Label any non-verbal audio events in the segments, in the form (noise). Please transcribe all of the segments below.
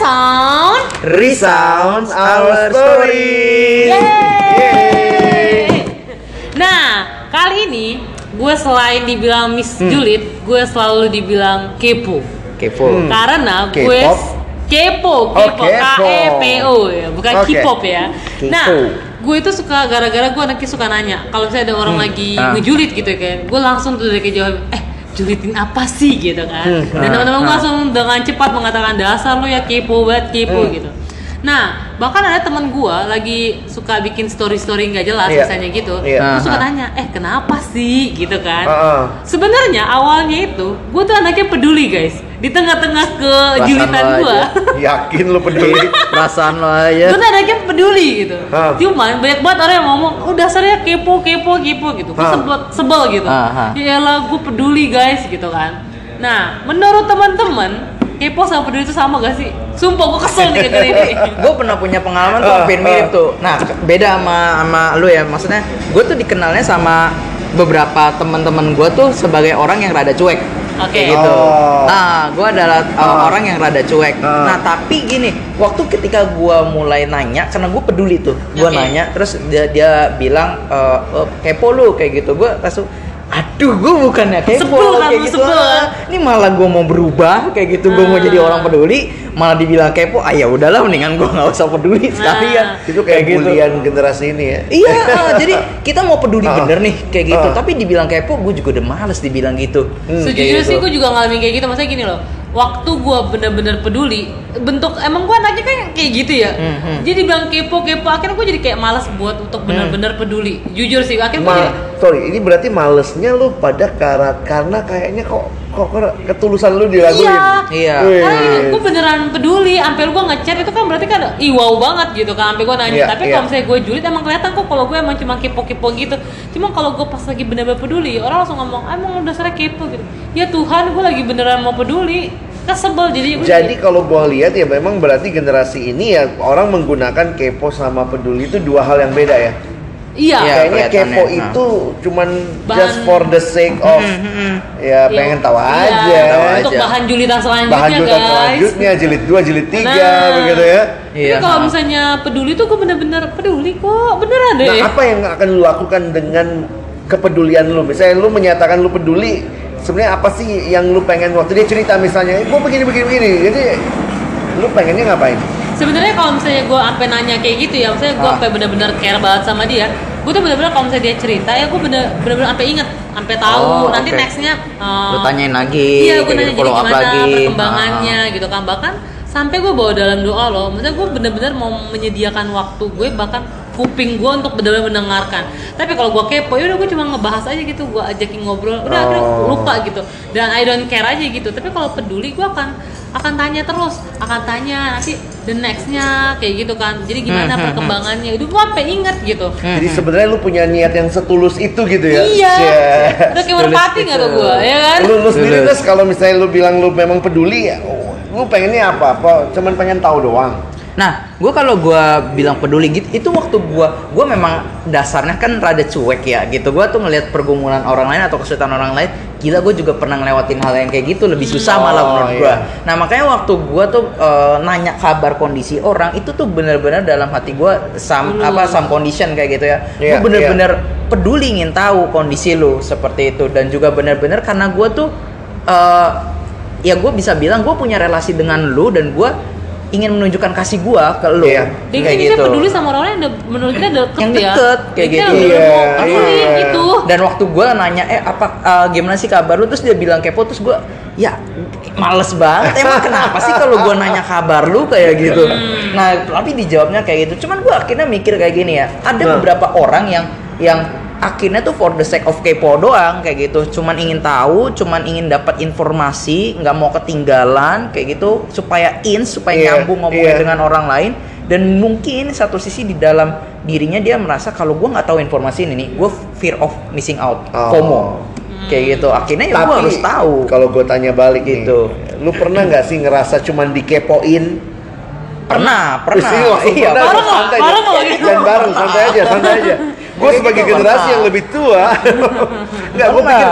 Resound. Resounds our story. Yeay. Nah, kali ini gue selain dibilang Miss Hmm. Gue selalu dibilang kepo. Kepo. Karena gue K-pop? kepo, Oh, kepo, K kepo. E P O ya, bukan Oke. K-pop ya. Kepo. Nah, gue itu suka gara-gara gue anaknya suka nanya kalau misalnya ada orang lagi Ah. ngejulit gitu kan, gue langsung tuh dari jawab, eh julitin apa sih gitu kan. Hmm. Dan Ah. teman-teman Ah. langsung dengan cepat mengatakan dasar lo ya kepo banget kepo Hmm. gitu. Nah, bahkan ada teman gua lagi suka bikin story-story nggak jelas Iya. misalnya gitu. Iya. Gua suka tanya, "Eh, kenapa sih?" gitu kan. Heeh. Sebenarnya awalnya itu gua tuh anaknya peduli, guys. Di tengah-tengah kejulitan lo gua. (laughs) Yakin lu peduli? perasaan lo aja gua tuh anaknya peduli gitu. Hah. Cuman banyak banget orang yang ngomong, "Oh, dasarnya kepo, kepo, kepo" gitu. Gua Hah. sebel, sebel gitu. Aha. Ya elah, gua peduli, guys, gitu kan. Nah, menurut teman-teman, kepo sama peduli itu sama gak sih? Sumpah gua kesel nih gara ini. (laughs) gue pernah punya pengalaman tuh Ah, hampir mirip ah. tuh nah beda sama sama lu ya maksudnya gue tuh dikenalnya sama beberapa teman-teman gue tuh sebagai orang yang rada cuek Oke. kayak gitu Oh. nah gue adalah uh, Ah. orang yang rada cuek Ah. nah tapi gini waktu ketika gue mulai nanya karena gue peduli tuh gue Oke. nanya terus dia dia bilang eh, eh, kepo lu kayak gitu gue langsung aduh gue bukannya kepo Sebel kan kayak gitu sebel. Ah, ini malah gue mau berubah kayak gitu gue mau Ah. jadi orang peduli malah dibilang kepo ah ya udahlah mendingan gue nggak usah peduli sekalian Nah. Itu kayak bulian generasi ini ya. iya (laughs) ah, jadi kita mau peduli Ah. bener nih kayak gitu Ah. tapi dibilang kepo gue juga udah males dibilang gitu Hmm, Sejujurnya kayak sih gitu. gue juga ngalamin kayak gitu Maksudnya gini loh Waktu gue bener-bener peduli Bentuk Emang gue anaknya kan kayak gitu ya. Hmm, hmm. Jadi bilang kepo-kepo Akhirnya gue jadi kayak malas buat untuk bener-bener peduli. Jujur sih Akhirnya Ma, jadi sorry, ini berarti malesnya lu pada karena karena kayaknya kok kok, kok ketulusan lu diraguin. Iya Iya. Karena gue beneran peduli Sampai gue ngechat itu kan berarti kan Ih wow banget gitu kan Sampai gue nanya Iya, Tapi iya. kalau misalnya gue julid Emang kelihatan kok Kalau gue emang cuma kepo-kepo gitu Cuma kalau gue pas lagi bener-bener peduli Orang langsung ngomong "Ah, Emang lu dasarnya kepo gitu Ya Tuhan gue lagi beneran mau peduli Kesebel jadi gue Jadi kalau gua lihat ya memang berarti generasi ini ya orang menggunakan kepo sama peduli itu dua hal yang beda ya. Iya Iya. Kayaknya kepo nah. itu cuman Bahan- just for the sake of ya pengen tahu Iya, aja. Untuk aja. bahan julitan selanjutnya Bahan julitan guys. selanjutnya jilid 2, jilid 3 Nah. begitu ya. Tapi Iya, kalau ha. misalnya peduli tuh gue bener-bener peduli kok, beneran deh. Nah, apa yang akan lu lakukan dengan kepedulian lu? Misalnya lu menyatakan lu peduli, sebenarnya apa sih yang lu pengen waktu dia cerita misalnya, gua begini begini begini. Jadi lu pengennya ngapain? Sebenarnya kalau misalnya gue sampai nanya kayak gitu ya, misalnya gue Ah. sampai bener-bener care banget sama dia, gue tuh bener-bener kalau misalnya dia cerita ya gue bener- bener-bener sampai inget, sampai tahu Oh, nanti oke. nextnya. uh, Lu tanyain lagi, Iya, gue nanya gitu, jadi gimana lagi. perkembangannya gitu kan, bahkan sampai gue bawa dalam doa loh, maksudnya gue bener-bener mau menyediakan waktu gue bahkan kuping gue untuk benar-benar mendengarkan. Tapi kalau gue kepo, ya udah gue cuma ngebahas aja gitu, gue ajakin ngobrol, udah akhirnya Oh. lupa gitu. Dan I don't care aja gitu. Tapi kalau peduli, gue akan akan tanya terus, akan tanya nanti the nextnya kayak gitu kan. Jadi gimana Hmm, hmm, perkembangannya? Itu gue sampai inget gitu. Jadi sebenarnya lu punya niat yang setulus itu gitu ya? Iya. Cie. Udah kayak merpati nggak tuh gue, ya kan? Lu, lu sendiri terus kalau misalnya lu bilang lu memang peduli, ya, oh, lu pengennya apa? Apa cuman pengen tahu doang? Nah, gue kalau gue bilang peduli gitu, itu waktu gue, gue memang dasarnya kan rada cuek ya gitu. Gue tuh ngelihat pergumulan orang lain atau kesulitan orang lain, gila gue juga pernah ngelewatin hal yang kayak gitu lebih susah Oh, malah menurut gue. iya. Nah makanya waktu gue tuh eh, nanya kabar kondisi orang itu tuh bener-bener dalam hati gue some Hmm. apa some condition kayak gitu ya. Iya, gue bener-bener peduli ingin tahu kondisi lu seperti itu dan juga bener-bener karena gue tuh eh, ya gue bisa bilang gue punya relasi dengan lu dan gue ingin menunjukkan kasih gue ke lu Iya. Dia kayak kita gitu peduli sama orang yang menurut kita deket Yang ya. deket, kayak Kita gitu. Iya, peduli iya. gitu. dan waktu gue nanya eh apa eh, gimana sih kabar lu terus dia bilang kepo terus gue ya males banget emang kenapa sih kalau gue nanya kabar lu kayak gitu Hmm. nah tapi dijawabnya kayak gitu cuman gue akhirnya mikir kayak gini ya ada Nah. beberapa orang yang yang akhirnya tuh for the sake of kepo doang kayak gitu cuman ingin tahu cuman ingin dapat informasi nggak mau ketinggalan kayak gitu supaya in supaya Iya, nyambung ngomongnya iya. dengan orang lain dan mungkin satu sisi di dalam dirinya dia merasa kalau gue nggak tahu informasi ini nih gue fear of missing out Oh. FOMO kayak gitu akhirnya ya gue harus tahu Kalau gue tanya balik Gitu. nih, lu pernah nggak sih ngerasa cuman dikepoin? pernah pernah langsung iya pernah, Bareng aja. Bareng nggak gitu? Jangan bareng, santai aja, santai aja. (laughs) Gue sebagai gitu generasi pernah. yang lebih tua, (laughs) nggak gue pikir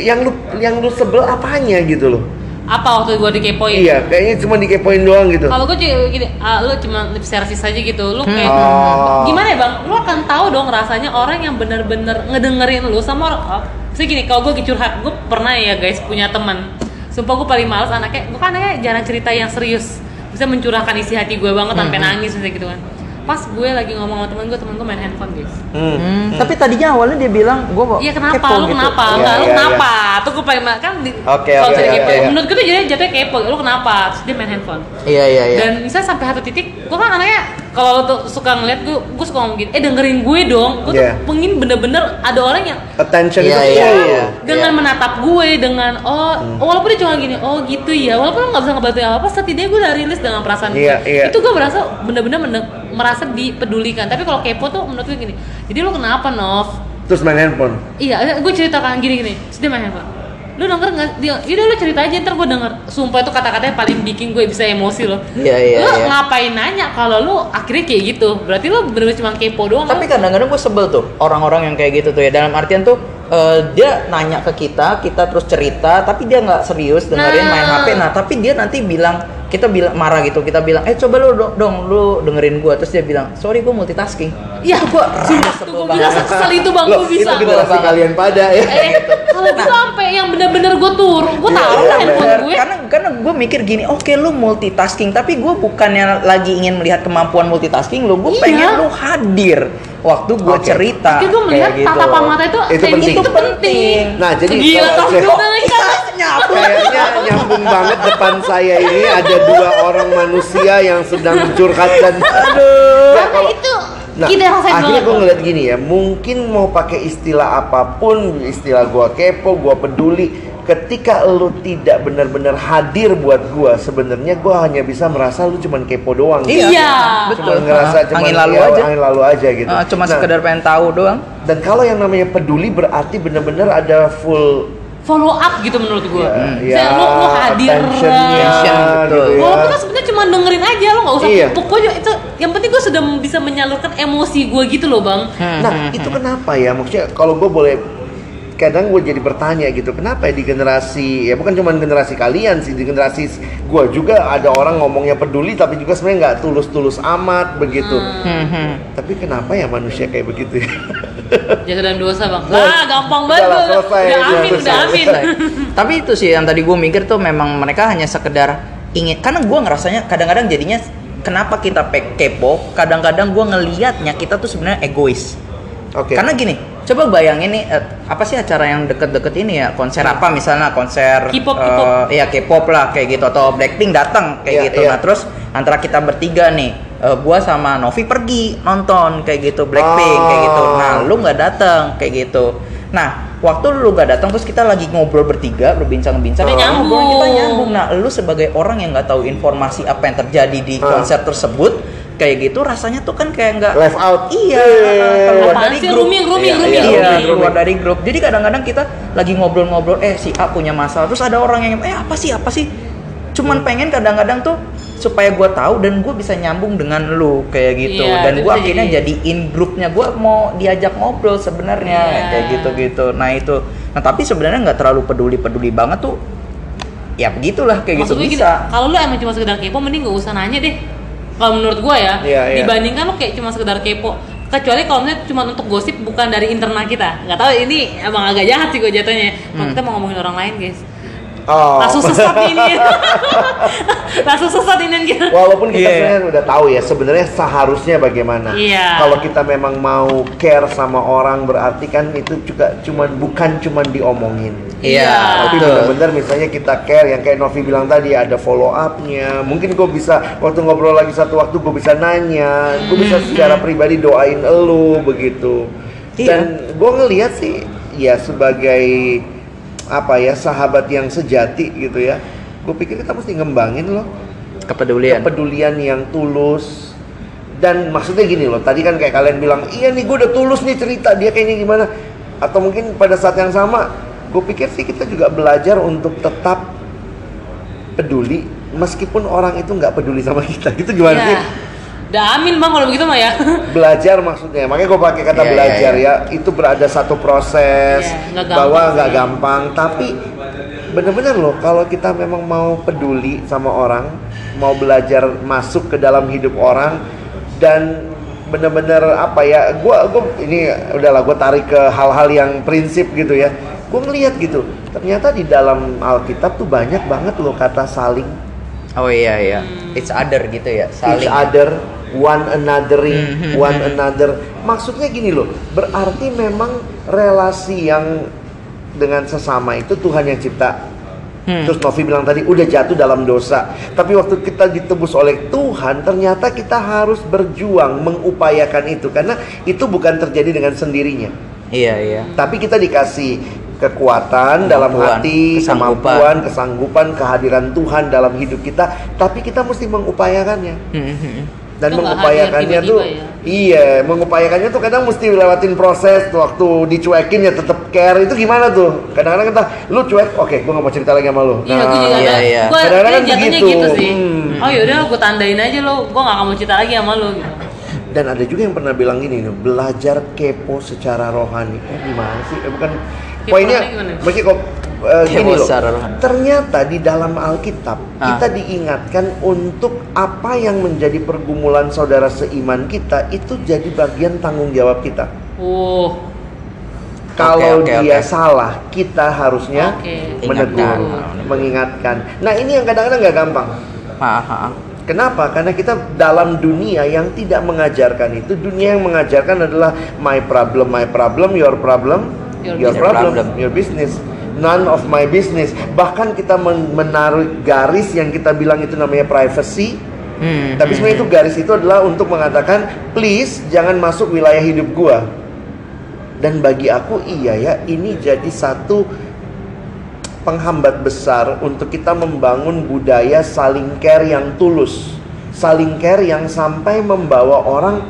yang lu yang lu sebel apanya gitu loh. Apa waktu gue dikepoin? Iya, kayaknya cuma dikepoin doang gitu. Kalau gue juga gini, ah, lu cuma lip service aja gitu. Lu kayak Oh. gimana ya bang? Lu akan tahu dong rasanya orang yang bener-bener ngedengerin lu sama orang. Oh, so gini, kalau gue curhat, gue pernah ya guys punya teman. Sumpah gue paling males anaknya, gue kan anaknya jarang cerita yang serius. Bisa mencurahkan isi hati gue banget sampai nangis misalnya gitu kan. Pas gue lagi ngomong sama temen gue, temen gue main handphone guys. Hmm. Hmm, Tapi tadinya awalnya dia bilang gue Iya kenapa? kepo lu gitu. kenapa? Iya, Enggak, lu iya, kenapa? Tuh gue paling kan di, Oke, kalau oke, cerita oke, kepo, iya. menurut gue tuh jadi jatuhnya kepo. Lu kenapa? Terus dia main handphone. Iya iya iya. Dan misalnya sampai satu titik, gue kan anaknya kalau lo tuh suka ngeliat gue, gue suka ngomong gini, eh dengerin gue dong. Gue Iya. tuh pengen bener-bener ada orang yang Attention Iya, itu iya, full. iya. dengan menatap gue dengan oh walaupun dia cuma gini oh gitu ya walaupun lo nggak bisa ngebantu apa apa setidaknya gue udah rilis dengan perasaan gue Iya, iya. itu gue merasa bener-bener merasa dipedulikan tapi kalau kepo tuh menurut gue gini jadi lo kenapa Nov Terus main handphone. Iya, gue ceritakan gini-gini. Terus dia main handphone. Lu denger nggak? Dia, yaudah lu cerita aja ntar gue denger. Sumpah itu kata-katanya paling bikin gue bisa emosi loh. Iya, iya, Lu iya. ngapain nanya kalau lu akhirnya kayak gitu? Berarti lu bener-bener cuma kepo doang. Tapi kan? kadang-kadang gue sebel tuh orang-orang yang kayak gitu tuh ya dalam artian tuh eh, dia nanya ke kita, kita terus cerita, tapi dia nggak serius dengerin Nah. main HP. Nah, tapi dia nanti bilang kita bilang marah gitu, kita bilang, eh coba lu dong, dong lu dengerin gua, terus dia bilang, sorry gua multitasking. Iya, Itu gua sumpah rasa tuh banget. bilang sekali itu bang gue bisa. itu generasi kalian pada ya. Eh, kalau gue sampai yang bener-bener gue turun, gue Iya, taruh iya, handphone Bener. gue. Karena karena gue mikir gini, oke lu multitasking, tapi gue bukannya lagi ingin melihat kemampuan multitasking lu, gue Iya. pengen lu hadir waktu gue Oke. cerita. Tapi gue melihat kayak gitu. tatapan mata itu, Itu penting. itu penting. Nah, jadi Gila, kalau- tapi Kan. Kayaknya nyambung banget depan saya ini ada dua orang manusia yang sedang mencurhatkan. Aduh. Ya, kalau itu Nah, kita rasain akhirnya gue ngeliat gini ya, mungkin mau pakai istilah apa pun, istilah gua kepo, gua peduli, ketika lu tidak benar-benar hadir buat gua, sebenarnya gua hanya bisa merasa lu cuman kepo doang. Iya, Iya. betul. Cuma ngerasa cuman angin lalu ya, aja. angin lalu aja gitu. Ah, cuma Nah, sekedar pengen tahu doang. Dan kalau yang namanya peduli berarti benar-benar ada full follow up gitu menurut gue. ya, Saya lu lu hadir. Attention, betul. gitu ya. Walaupun kan sebenarnya cuma dengerin aja lo nggak usah pukul aja itu yang penting gue sudah bisa menyalurkan emosi gue gitu loh bang. Nah, itu kenapa ya? Maksudnya kalau gue boleh kadang gue jadi bertanya gitu, kenapa ya di generasi ya bukan cuma generasi kalian sih, di generasi gue juga ada orang ngomongnya peduli tapi juga sebenarnya nggak tulus-tulus amat begitu. Hmm, hmm. Tapi kenapa ya manusia kayak begitu ya? (laughs) Jasa dan dosa bang. Nah, ah gampang banget. udah lah, gua. selesai, udah udah amin, udah selesai. amin. Selesai. Tapi itu sih yang tadi gue mikir tuh memang mereka hanya sekedar ingin karena gue ngerasanya kadang-kadang jadinya kenapa kita kepo kadang-kadang gue ngelihatnya kita tuh sebenarnya egois Oke. karena gini coba bayangin nih eh, apa sih acara yang deket-deket ini ya? Konser apa? Misalnya konser K-pop, K-pop. ya K-pop lah kayak gitu. Atau Blackpink datang kayak Iya, gitu. iya. nah terus antara kita bertiga nih eh, gua sama Novi pergi nonton kayak gitu Blackpink kayak gitu. Oh. nah lu nggak datang kayak gitu. Nah waktu lu nggak datang terus kita lagi ngobrol bertiga berbincang-bincang. Nyambung. ngobrol kita nyambung. Nah lu sebagai orang yang nggak tahu informasi apa yang terjadi di konser tersebut kayak gitu rasanya tuh kan kayak nggak Left out. iya Eh. keluar Apaan dari grup Rooming, rooming, Iya, rooming, iya, Iya, keluar dari grup. Jadi kadang-kadang kita lagi ngobrol-ngobrol, eh si A punya masalah, terus ada orang yang, eh apa sih, apa sih? Cuman pengen kadang-kadang tuh supaya gue tahu dan gue bisa nyambung dengan lu kayak gitu. Iya, dan gue akhirnya jadi- jadi in grupnya gue mau diajak ngobrol sebenarnya Iya. kayak gitu-gitu. Nah itu, nah tapi sebenarnya nggak terlalu peduli-peduli banget tuh. Ya begitulah kayak Maksud gitu bisa. kalau lu emang cuma sekedar kepo, mending gak usah nanya deh. Kalau menurut gue ya, Iya, iya. dibandingkan lu kayak cuma sekedar kepo. Kecuali kalau misalnya cuma untuk gosip bukan dari internal kita. Nggak tahu ini emang agak jahat sih gue jatuhnya. Kalau Hmm. kita mau ngomongin orang lain guys. Oh. Langsung sesat ini. (laughs) Langsung sesat ini kita. Walaupun kita Iya. sebenarnya udah tahu ya sebenarnya seharusnya bagaimana. Iya. Kalau kita memang mau care sama orang berarti kan itu juga cuman bukan cuman diomongin. Iya, Tapi betul. benar-benar misalnya kita care yang kayak Novi bilang tadi ada follow up-nya. Mungkin gue bisa waktu ngobrol lagi satu waktu gue bisa nanya, gue bisa secara pribadi doain elu begitu. Iya. Dan gue ngelihat sih ya sebagai apa ya sahabat yang sejati gitu ya. Gue pikir kita mesti ngembangin loh Kepedulian. kepedulian yang tulus dan maksudnya gini loh tadi kan kayak kalian bilang iya nih gue udah tulus nih cerita dia kayaknya gimana atau mungkin pada saat yang sama gue pikir sih kita juga belajar untuk tetap peduli meskipun orang itu nggak peduli sama kita itu gimana sih Iya. Udah amin bang kalau begitu mah ya. (laughs) belajar maksudnya. Makanya gue pakai kata Iya, belajar iya, ya. Itu berada satu proses. Nggak gampang bahwa nggak gampang. Tapi bener-bener loh kalau kita memang mau peduli sama orang mau belajar masuk ke dalam hidup orang dan bener-bener apa ya gua gua ini udahlah gue tarik ke hal-hal yang prinsip gitu ya. Gue ngelihat gitu ternyata di dalam Alkitab tuh banyak banget loh kata saling. Oh iya iya. It's other gitu ya, saling. each other one anothering Mhm, one mhm. another maksudnya gini loh berarti memang relasi yang dengan sesama itu Tuhan yang cipta Hmm. Terus Novi bilang tadi udah jatuh dalam dosa. Tapi waktu kita ditebus oleh Tuhan, ternyata kita harus berjuang mengupayakan itu karena itu bukan terjadi dengan sendirinya. Iya iya. Tapi kita dikasih kekuatan dalam Kemampuan, hati, kesanggupan. kemampuan, kesanggupan, kehadiran Tuhan dalam hidup kita. Tapi kita mesti mengupayakannya Hmm, hmm. Dan Itu nggak mengupayakannya tuh ya? iya mengupayakannya tuh kadang mesti lewatin proses tuh waktu dicuekin ya tetap care itu gimana tuh kadang-kadang kita lu cuek oke gue gak mau cerita lagi sama lu Iya, gue juga iya, ada. iya. Kadang-kadang kan begitu. gitu sih. Hmm. Oh yaudah, gue tandain aja lo. Gue gak mau cerita lagi sama lo. Gitu. Dan ada juga yang pernah bilang gini nih belajar kepo secara rohani eh, gimana sih eh, bukan Kepo poinnya masih kok eh, gini Kepo loh secara rohani. ternyata di dalam Alkitab Ah. kita diingatkan untuk apa yang menjadi pergumulan saudara seiman kita itu jadi bagian tanggung jawab kita Wow. Kalau Oke, oke, dia oke. salah, kita harusnya Oke. menegur, Ingatkan. mengingatkan. Nah ini yang kadang-kadang nggak gampang. Ah, ah, ah. Kenapa? Karena kita dalam dunia yang tidak mengajarkan itu, dunia yang mengajarkan adalah my problem, my problem, your problem, Your your, problem, Problem. your business. None of my business. Bahkan kita men- menaruh garis yang kita bilang itu namanya privacy. Hmm, Tapi hmm, sebenarnya itu garis itu adalah untuk mengatakan please jangan masuk wilayah hidup gua. Dan bagi aku iya ya, ini jadi satu penghambat besar untuk kita membangun budaya saling care yang tulus. Saling care yang sampai membawa orang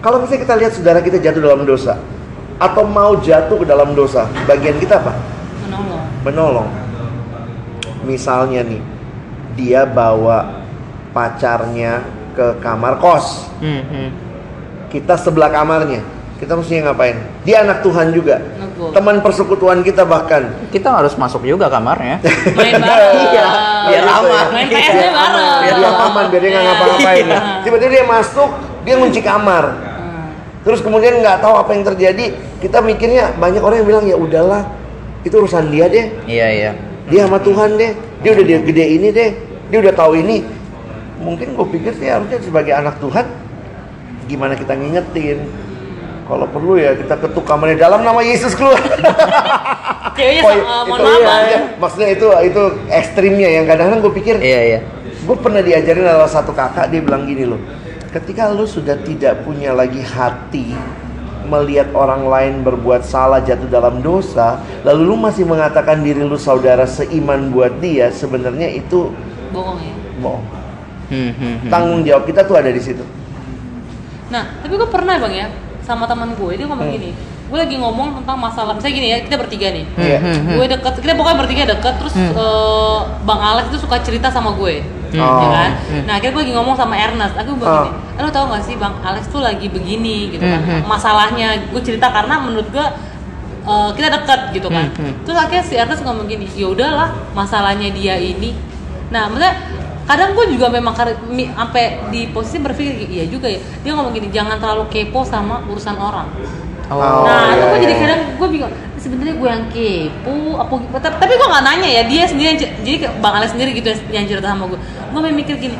kalau misalnya kita lihat saudara kita jatuh dalam dosa atau mau jatuh ke dalam dosa, bagian kita apa? Menolong. menolong. Misalnya nih, dia bawa pacarnya ke kamar kos. hmm, hmm. Kita sebelah kamarnya. Kita mesti ngapain? Dia anak Tuhan juga. Negur. Teman persekutuan kita bahkan. Kita harus masuk juga kamarnya. Main (laughs) bareng. Iya, biar Gitu aman. ya. Main PS-nya bareng. Biar dia aman, biar dia nggak ngapa-ngapain. Iya. Tiba-tiba dia masuk, dia ngunci kamar. Hmm. Terus kemudian nggak tahu apa yang terjadi. Kita mikirnya banyak orang yang bilang ya udahlah, itu urusan dia deh. Iya iya. dia sama Tuhan deh dia udah dia gede ini deh dia udah tahu ini mungkin gue pikir sih harusnya sebagai anak Tuhan gimana kita ngingetin kalau perlu ya kita ketuk kamarnya dalam nama Yesus keluar Ceweknya Oh, eh, mohon maaf iya, iya. maksudnya itu itu ekstrimnya yang kadang-kadang gue pikir Iya iya. gue pernah diajarin oleh satu kakak dia bilang gini loh ketika lu sudah tidak punya lagi hati melihat orang lain berbuat salah jatuh dalam dosa lalu lu masih mengatakan diri lu saudara seiman buat dia sebenarnya itu Bohong ya. bohong Hmm, hmm, hmm. tanggung jawab kita tuh ada di situ Nah, tapi gue pernah bang ya sama teman gue dia ngomong Hmm. gini. Gue lagi ngomong tentang masalah misalnya gini ya kita bertiga nih. Hmm, Iya. hmm, hmm. Gue deket, kita pokoknya bertiga deket terus Hmm. eh, bang Alex itu suka cerita sama gue. Hmm. Ya kan? Hmm. Nah, akhirnya gue lagi ngomong sama Ernest. Aku bilang Oh. gini, "Eh, "Lu tau gak sih Bang Alex tuh lagi begini gitu kan. Hmm, hmm. Masalahnya gue cerita karena menurut gue eh, kita deket gitu kan. Hmm, hmm. Terus akhirnya si Ernest ngomong gini, "Ya udahlah, masalahnya dia ini." Nah, maksudnya kadang gue juga memang sampai di posisi berpikir iya juga ya. Dia ngomong gini, "Jangan terlalu kepo sama urusan orang." Oh. nah, itu iya, gue iya, jadi iya. kadang gue bingung. Sebenarnya gue yang kepo, apa tapi, tapi gue nggak nanya ya dia sendiri. Jadi bang Alex sendiri gitu yang- cerita sama gue. Gue mikir gini,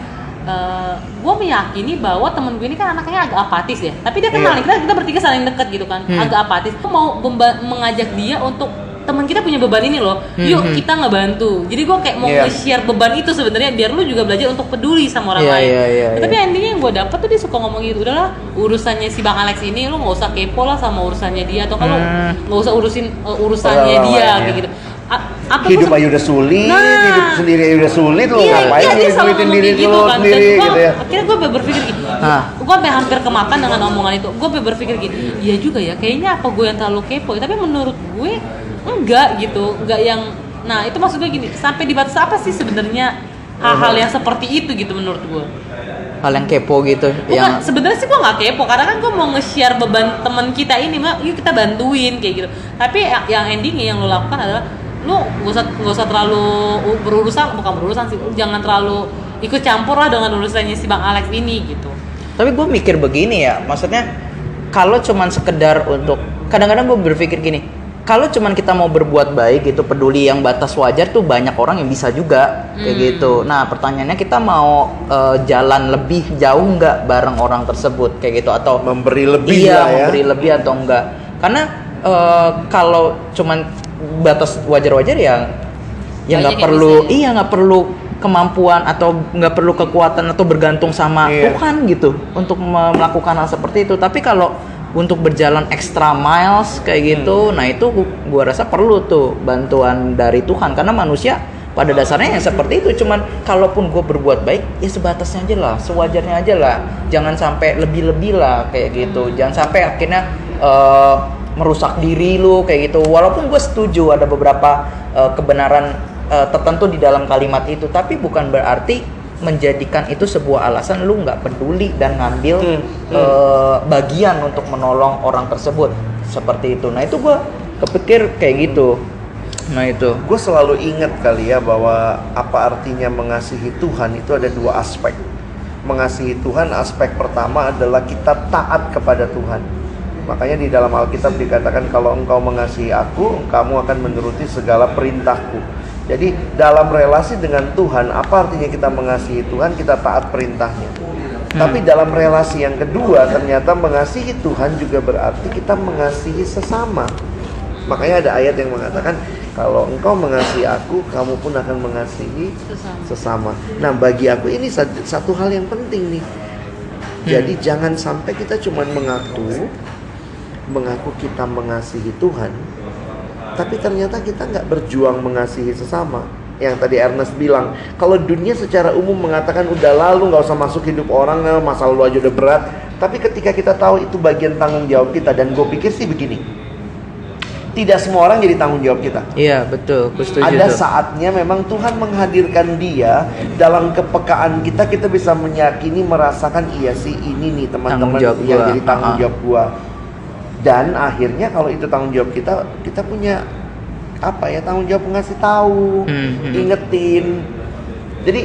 eh gue meyakini bahwa temen gue ini kan anaknya agak apatis ya. Tapi dia kenal nih, kita, kita bertiga saling deket gitu kan, Hmm. agak apatis. Gue mau mengajak dia untuk teman kita punya beban ini loh, Hmm, yuk hmm. kita ngebantu. Jadi gue kayak mau Iya. nge-share beban itu sebenarnya biar lu juga belajar untuk peduli sama orang Iya, lain. iya, iya, Nah, Tapi iya. endingnya yang gue dapet tuh dia suka ngomong gitu udahlah urusannya si bang Alex ini lu nggak usah kepo lah sama urusannya dia atau kalau Hmm. nggak usah urusin uh, urusannya Orang dia kayak gitu A- apa hidup aja udah sulit Nah. hidup sendiri aja udah sulit lu Iya, ngapain iya, dia duit selalu duitin ngomong diri gitu kan. sendiri Dan gua, gitu ya Akhirnya gue berpikir gini, Ah. gue sampai hampir kemakan dengan omongan itu. Gue berpikir gini, iya juga ya. Kayaknya apa gue yang terlalu kepo? ya? Tapi menurut gue enggak gitu, enggak yang. Nah itu maksud gue gini, sampai di batas apa sih sebenarnya hal-hal yang seperti itu gitu menurut gue? Hal yang kepo gitu. Bukan, yang sebenarnya sih gue nggak kepo karena kan gue mau nge-share beban teman kita ini, mah yuk kita bantuin kayak gitu. Tapi yang, yang endingnya yang lo lakukan adalah lu gak usah gak usah terlalu berurusan bukan berurusan sih jangan terlalu ikut campur lah dengan urusannya si bang Alex ini gitu Tapi gue mikir begini ya, maksudnya kalau cuman sekedar untuk kadang-kadang gue berpikir gini, kalau cuman kita mau berbuat baik gitu, peduli yang batas wajar tuh banyak orang yang bisa juga kayak Hmm. gitu. Nah pertanyaannya kita mau eh, jalan lebih jauh nggak bareng orang tersebut kayak gitu atau Memberi lebih iya ya. memberi lebih atau enggak? Karena eh, kalau cuman batas wajar-wajar ya ya nggak perlu bisa ya. iya nggak perlu kemampuan atau nggak perlu kekuatan atau bergantung sama Iya. Tuhan gitu untuk me- melakukan hal seperti itu tapi kalau untuk berjalan extra miles kayak gitu. Nah itu gu- gua rasa perlu tuh bantuan dari Tuhan. Karena manusia pada dasarnya yang seperti itu. Cuman kalaupun gue berbuat baik ya sebatasnya aja lah sewajarnya aja lah. Jangan sampai lebih-lebih lah kayak gitu. Jangan sampai akhirnya eh, merusak diri lu kayak gitu. Walaupun gue setuju ada beberapa eh, kebenaran eh, tertentu di dalam kalimat itu. Tapi bukan berarti menjadikan itu sebuah alasan lu nggak peduli dan ngambil Hmm, eh, bagian untuk menolong orang tersebut seperti itu nah itu gue kepikir kayak gitu nah itu Gue selalu ingat kali ya bahwa apa artinya mengasihi Tuhan itu ada dua aspek. Mengasihi Tuhan aspek pertama adalah kita taat kepada Tuhan. Makanya di dalam Alkitab dikatakan kalau engkau mengasihi aku, kamu akan menuruti segala perintahku. Jadi dalam relasi dengan Tuhan, apa artinya kita mengasihi Tuhan? Kita taat perintahnya. Tapi dalam relasi yang kedua, ternyata mengasihi Tuhan juga berarti kita mengasihi sesama. Makanya ada ayat yang mengatakan kalau engkau mengasihi aku, kamu pun akan mengasihi Sesama. Nah, bagi aku ini satu, satu hal yang penting nih. Jadi jangan sampai kita cuma mengaku mengaku kita mengasihi Tuhan, tapi ternyata kita nggak berjuang mengasihi sesama. Yang tadi Ernest bilang, kalau dunia secara umum mengatakan udah lalu nggak usah masuk hidup orang, nah, masa lalu aja udah berat. Tapi ketika kita tahu itu bagian tanggung jawab kita dan gue pikir sih begini, tidak semua orang jadi tanggung jawab kita. iya betul setuju Ada tuh. saatnya memang Tuhan menghadirkan dia dalam kepekaan kita kita bisa meyakini merasakan iya sih ini nih teman-teman yang gua. jadi tanggung jawab gua. Dan akhirnya kalau itu tanggung jawab kita kita punya apa ya tanggung jawab ngasih tahu, Hmm, hmm. ingetin. Jadi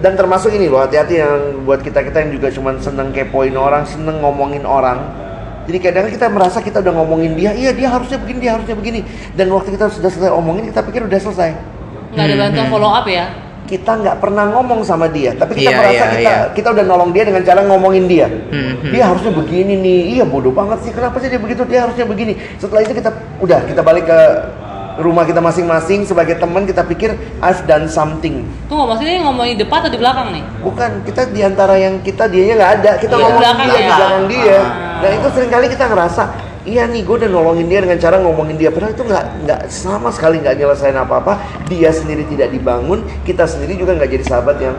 dan termasuk ini loh hati-hati yang buat kita kita yang juga cuman seneng kepoin orang, seneng ngomongin orang. Jadi kadang kita merasa kita udah ngomongin dia, iya dia harusnya begini, dia harusnya begini. Dan waktu kita sudah selesai omongin, kita pikir udah selesai. nggak ada Hmm, bantuan hmm. follow up ya Kita nggak pernah ngomong sama dia, tapi kita Iya, merasa iya, kita iya. kita udah nolong dia dengan cara ngomongin dia. Hmm, hmm. Dia harusnya begini nih, iya bodoh banget sih, kenapa sih dia begitu? Dia harusnya begini. Setelah itu kita udah kita balik ke rumah kita masing-masing sebagai teman kita pikir I've done something. tunggu maksudnya ngomongin di depan atau di belakang nih Bukan kita di antara yang kita dianya nggak ada, kita Iya, ngomongin belakang dia ya. di belakang dia. Ah. Nah itu sering kali kita ngerasa Iya nih, gue udah nolongin dia dengan cara ngomongin dia. Padahal itu nggak nggak sama sekali nggak nyelesain apa-apa. Dia sendiri tidak dibangun, kita sendiri juga nggak jadi sahabat yang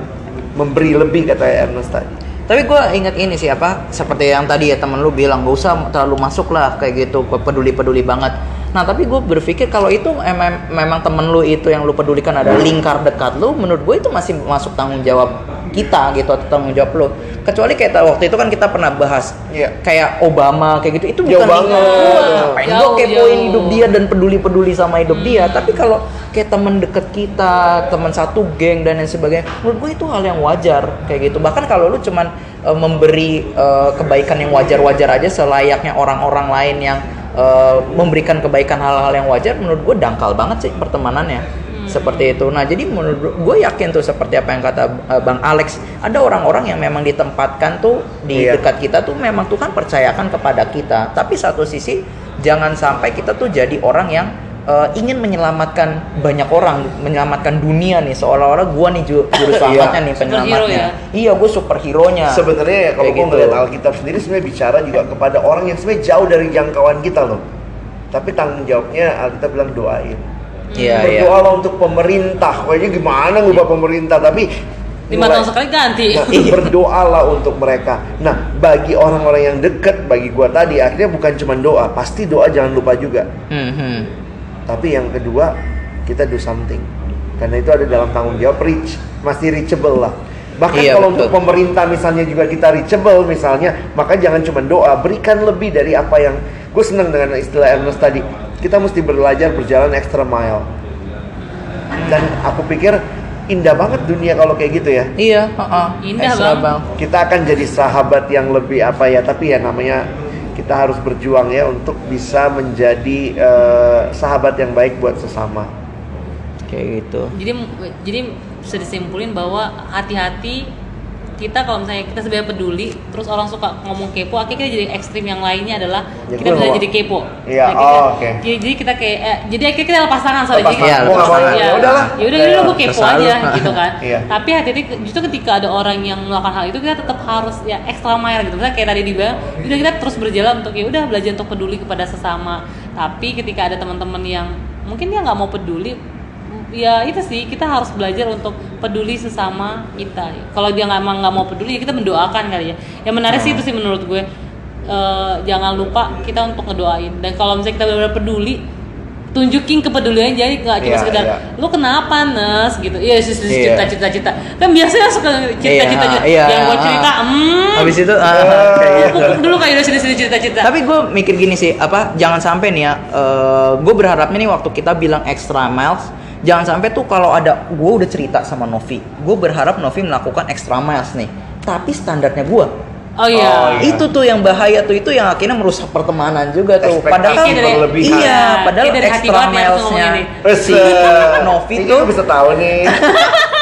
memberi lebih kata Ernest tadi. Tapi gue inget ini sih apa seperti yang tadi ya temen lu bilang gak usah terlalu masuk lah kayak gitu peduli peduli banget. Nah tapi gue berpikir kalau itu emang memang temen lu itu yang lu pedulikan ada lingkar dekat lu, menurut gue itu masih masuk tanggung jawab kita gitu atau tanggung jawab lu. Kecuali kayak waktu itu kan kita pernah bahas Iya. kayak Obama kayak gitu itu Jauh bukan banget. gua. Ngapain gue Jauh, kepoin jauh. hidup dia dan peduli peduli sama hidup dia. Tapi kalau kayak temen deket kita, teman satu geng dan lain sebagainya, menurut gue itu hal yang wajar kayak gitu. Bahkan kalau lu cuman eh, memberi eh, kebaikan yang wajar-wajar aja selayaknya orang-orang lain yang eh, memberikan kebaikan hal-hal yang wajar, menurut gue dangkal banget sih pertemanannya. Seperti itu. Nah, jadi menurut gue yakin tuh seperti apa yang kata eh, Bang Alex, ada orang-orang yang memang ditempatkan tuh di Iya. dekat kita tuh memang Tuhan percayakan kepada kita. Tapi satu sisi jangan sampai kita tuh jadi orang yang eh, ingin menyelamatkan banyak orang, menyelamatkan dunia nih seolah-olah gua nih ju- juru (laughs) selamatnya nih Superhero penyelamatnya. ya? Iya, gue superhero-nya. Sebenarnya ya kalau gue gitu. ngeliat Alkitab sendiri sebenarnya bicara juga kepada orang yang sebenarnya jauh dari jangkauan kita loh. Tapi tanggung jawabnya Alkitab bilang doain. Iya, iya. Berdoalah untuk pemerintah. Kayaknya gimana ngubah pemerintah tapi lima tahun sekali ganti Nah, (laughs) berdoalah untuk mereka. Nah, bagi orang-orang yang dekat, bagi gua tadi akhirnya bukan cuma doa, pasti doa jangan lupa juga. Hmm, hmm. Tapi yang kedua, kita do something. Karena itu ada dalam tanggung jawab reach, masih reachable lah. Bahkan Iya, kalau betul. untuk pemerintah misalnya juga kita reachable misalnya, maka jangan cuma doa, berikan lebih dari apa yang gue senang dengan istilah Ernest tadi. Kita mesti belajar berjalan extra mile. dan aku pikir indah banget dunia kalau kayak gitu ya Iya, heeh. Indah, Extra Bang. kita akan jadi sahabat yang lebih apa ya tapi ya namanya kita harus berjuang ya untuk bisa menjadi eh, sahabat yang baik buat sesama Kayak gitu. jadi jadi bisa disimpulin bahwa hati-hati kita kalau misalnya kita sebenarnya peduli terus orang suka ngomong kepo akhirnya kita jadi ekstrim yang lainnya adalah Ya, kita bisa jadi kepo. Iya, Nah, kita- oh, oke. jadi, jadi kita kayak eh, jadi akhirnya kita lepas tangan soalnya Lepas jadi tangan. ya, Ya udahlah. ya udah udah gue kepo aja gitu kan. (laughs) Iya. tapi hati-hati justru ketika ada orang yang melakukan hal itu kita tetap harus ya extra mile gitu. Misalnya kayak tadi dibilang udah kita terus berjalan untuk ya udah belajar untuk peduli kepada sesama. Tapi ketika ada teman-teman yang mungkin dia nggak mau peduli ya itu sih kita harus belajar untuk peduli sesama kita kalau dia nggak nggak mau peduli ya kita mendoakan kali ya yang menarik sih itu sih menurut gue Eh, jangan lupa kita untuk ngedoain dan kalau misalnya kita benar-benar peduli tunjukin kepedulian jadi nggak cuma Iya, sekedar iya. lu kenapa nes gitu iya sih sih, Iya. cerita cerita cerita kan biasanya suka cerita cerita Iya, iya. yang gue cerita hmm Habis itu ah, Eh. (laughs) kayak gitu. dulu kayak udah sini sini cerita cerita Tapi gue mikir gini sih, apa jangan sampai nih ya, gue berharapnya nih waktu kita bilang extra miles, jangan sampai tuh kalau ada gue udah cerita sama Novi, gue berharap Novi melakukan extra miles nih, tapi standarnya gue. oh iya Oh, iya. Itu tuh yang bahaya tuh itu yang akhirnya merusak pertemanan juga tuh. Ekspektasi Padahal dari- berlebihan. iya, Nah, padahal kayak dari hati extra ya milesnya ngomong ini. Terus si Novi tuh bisa tahu nih (laughs)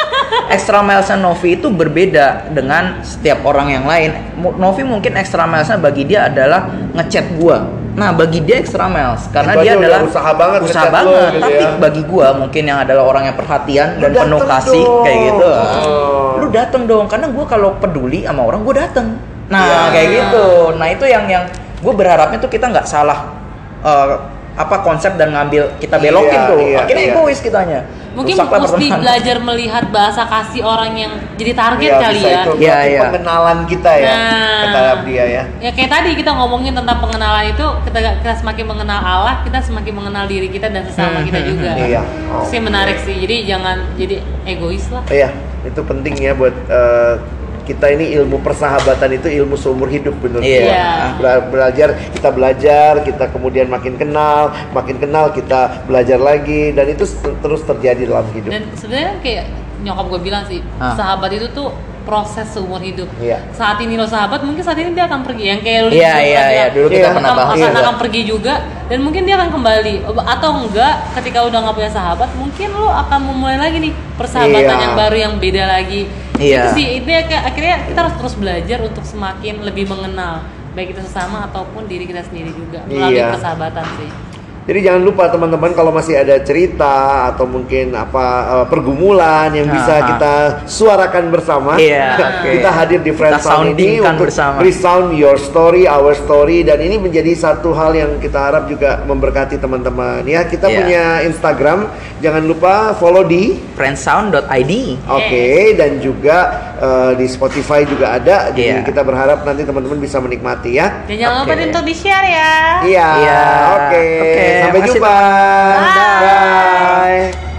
extra milesnya Novi itu berbeda dengan setiap orang yang lain. Novi mungkin extra milesnya bagi dia adalah ngechat gua. Nah, bagi dia extra miles karena Itu dia adalah usaha banget usaha ngechat lo banget. gitu Tapi ya. bagi gua mungkin yang adalah orang yang perhatian Lu dan penuh kasih dong. kayak gitu. Oh. Lu dateng dong karena gua kalau peduli sama orang gua dateng. Nah, Iya. kayak gitu. Nah, itu yang yang gue berharapnya tuh kita nggak salah eh, apa konsep dan ngambil kita belokin Iya, tuh. iya, Akhirnya iya. egois kitanya. mungkin Rusaklah mesti pertemanan. belajar melihat bahasa kasih orang yang jadi target Iya, kali ya itu Iya, iya. pengenalan kita ya Nah. kata dia ya ya kayak tadi kita ngomongin tentang pengenalan itu kita kita semakin mengenal Allah kita semakin mengenal diri kita dan sesama Hmm, kita hmm, juga Iya. sih menarik sih jadi jangan jadi egois lah Iya, itu penting ya buat eh, kita ini ilmu persahabatan itu ilmu seumur hidup bener Iya. Iya. Bela- belajar kita belajar kita kemudian makin kenal makin kenal kita belajar lagi dan itu terus terjadi dalam hidup dan sebenarnya kayak nyokap gue bilang sih Ah. sahabat itu tuh proses seumur hidup Iya. saat ini lo sahabat mungkin saat ini dia akan pergi yang kayak lo dulu iya, bilang, iya. Dulu kita akan- pernah bahas akan, akan pergi juga dan mungkin dia akan kembali atau enggak ketika udah nggak punya sahabat mungkin lo akan memulai lagi nih persahabatan Iya. yang baru yang beda lagi Iya. itu sih itu ya, akhirnya kita harus terus belajar untuk semakin lebih mengenal baik itu sesama ataupun diri kita sendiri juga melalui Iya. persahabatan sih Jadi jangan lupa teman-teman kalau masih ada cerita atau mungkin apa eh, pergumulan yang bisa Aha. kita suarakan bersama. Iya, (laughs) oke. kita hadir di Friend Kita Sound ini untuk bersama. resound your story, our story dan ini menjadi satu hal yang kita harap juga memberkati teman-teman. Ya, kita Iya. punya Instagram, jangan lupa follow di friendsound.id. Oke, dan juga eh, di Spotify juga ada. Jadi Iya. kita berharap nanti teman-teman bisa menikmati ya. dan jangan lupa Oke. untuk di share ya Iya. Iya. Oke. Oke, Sampai jumpa. Bye. Bye. Bye.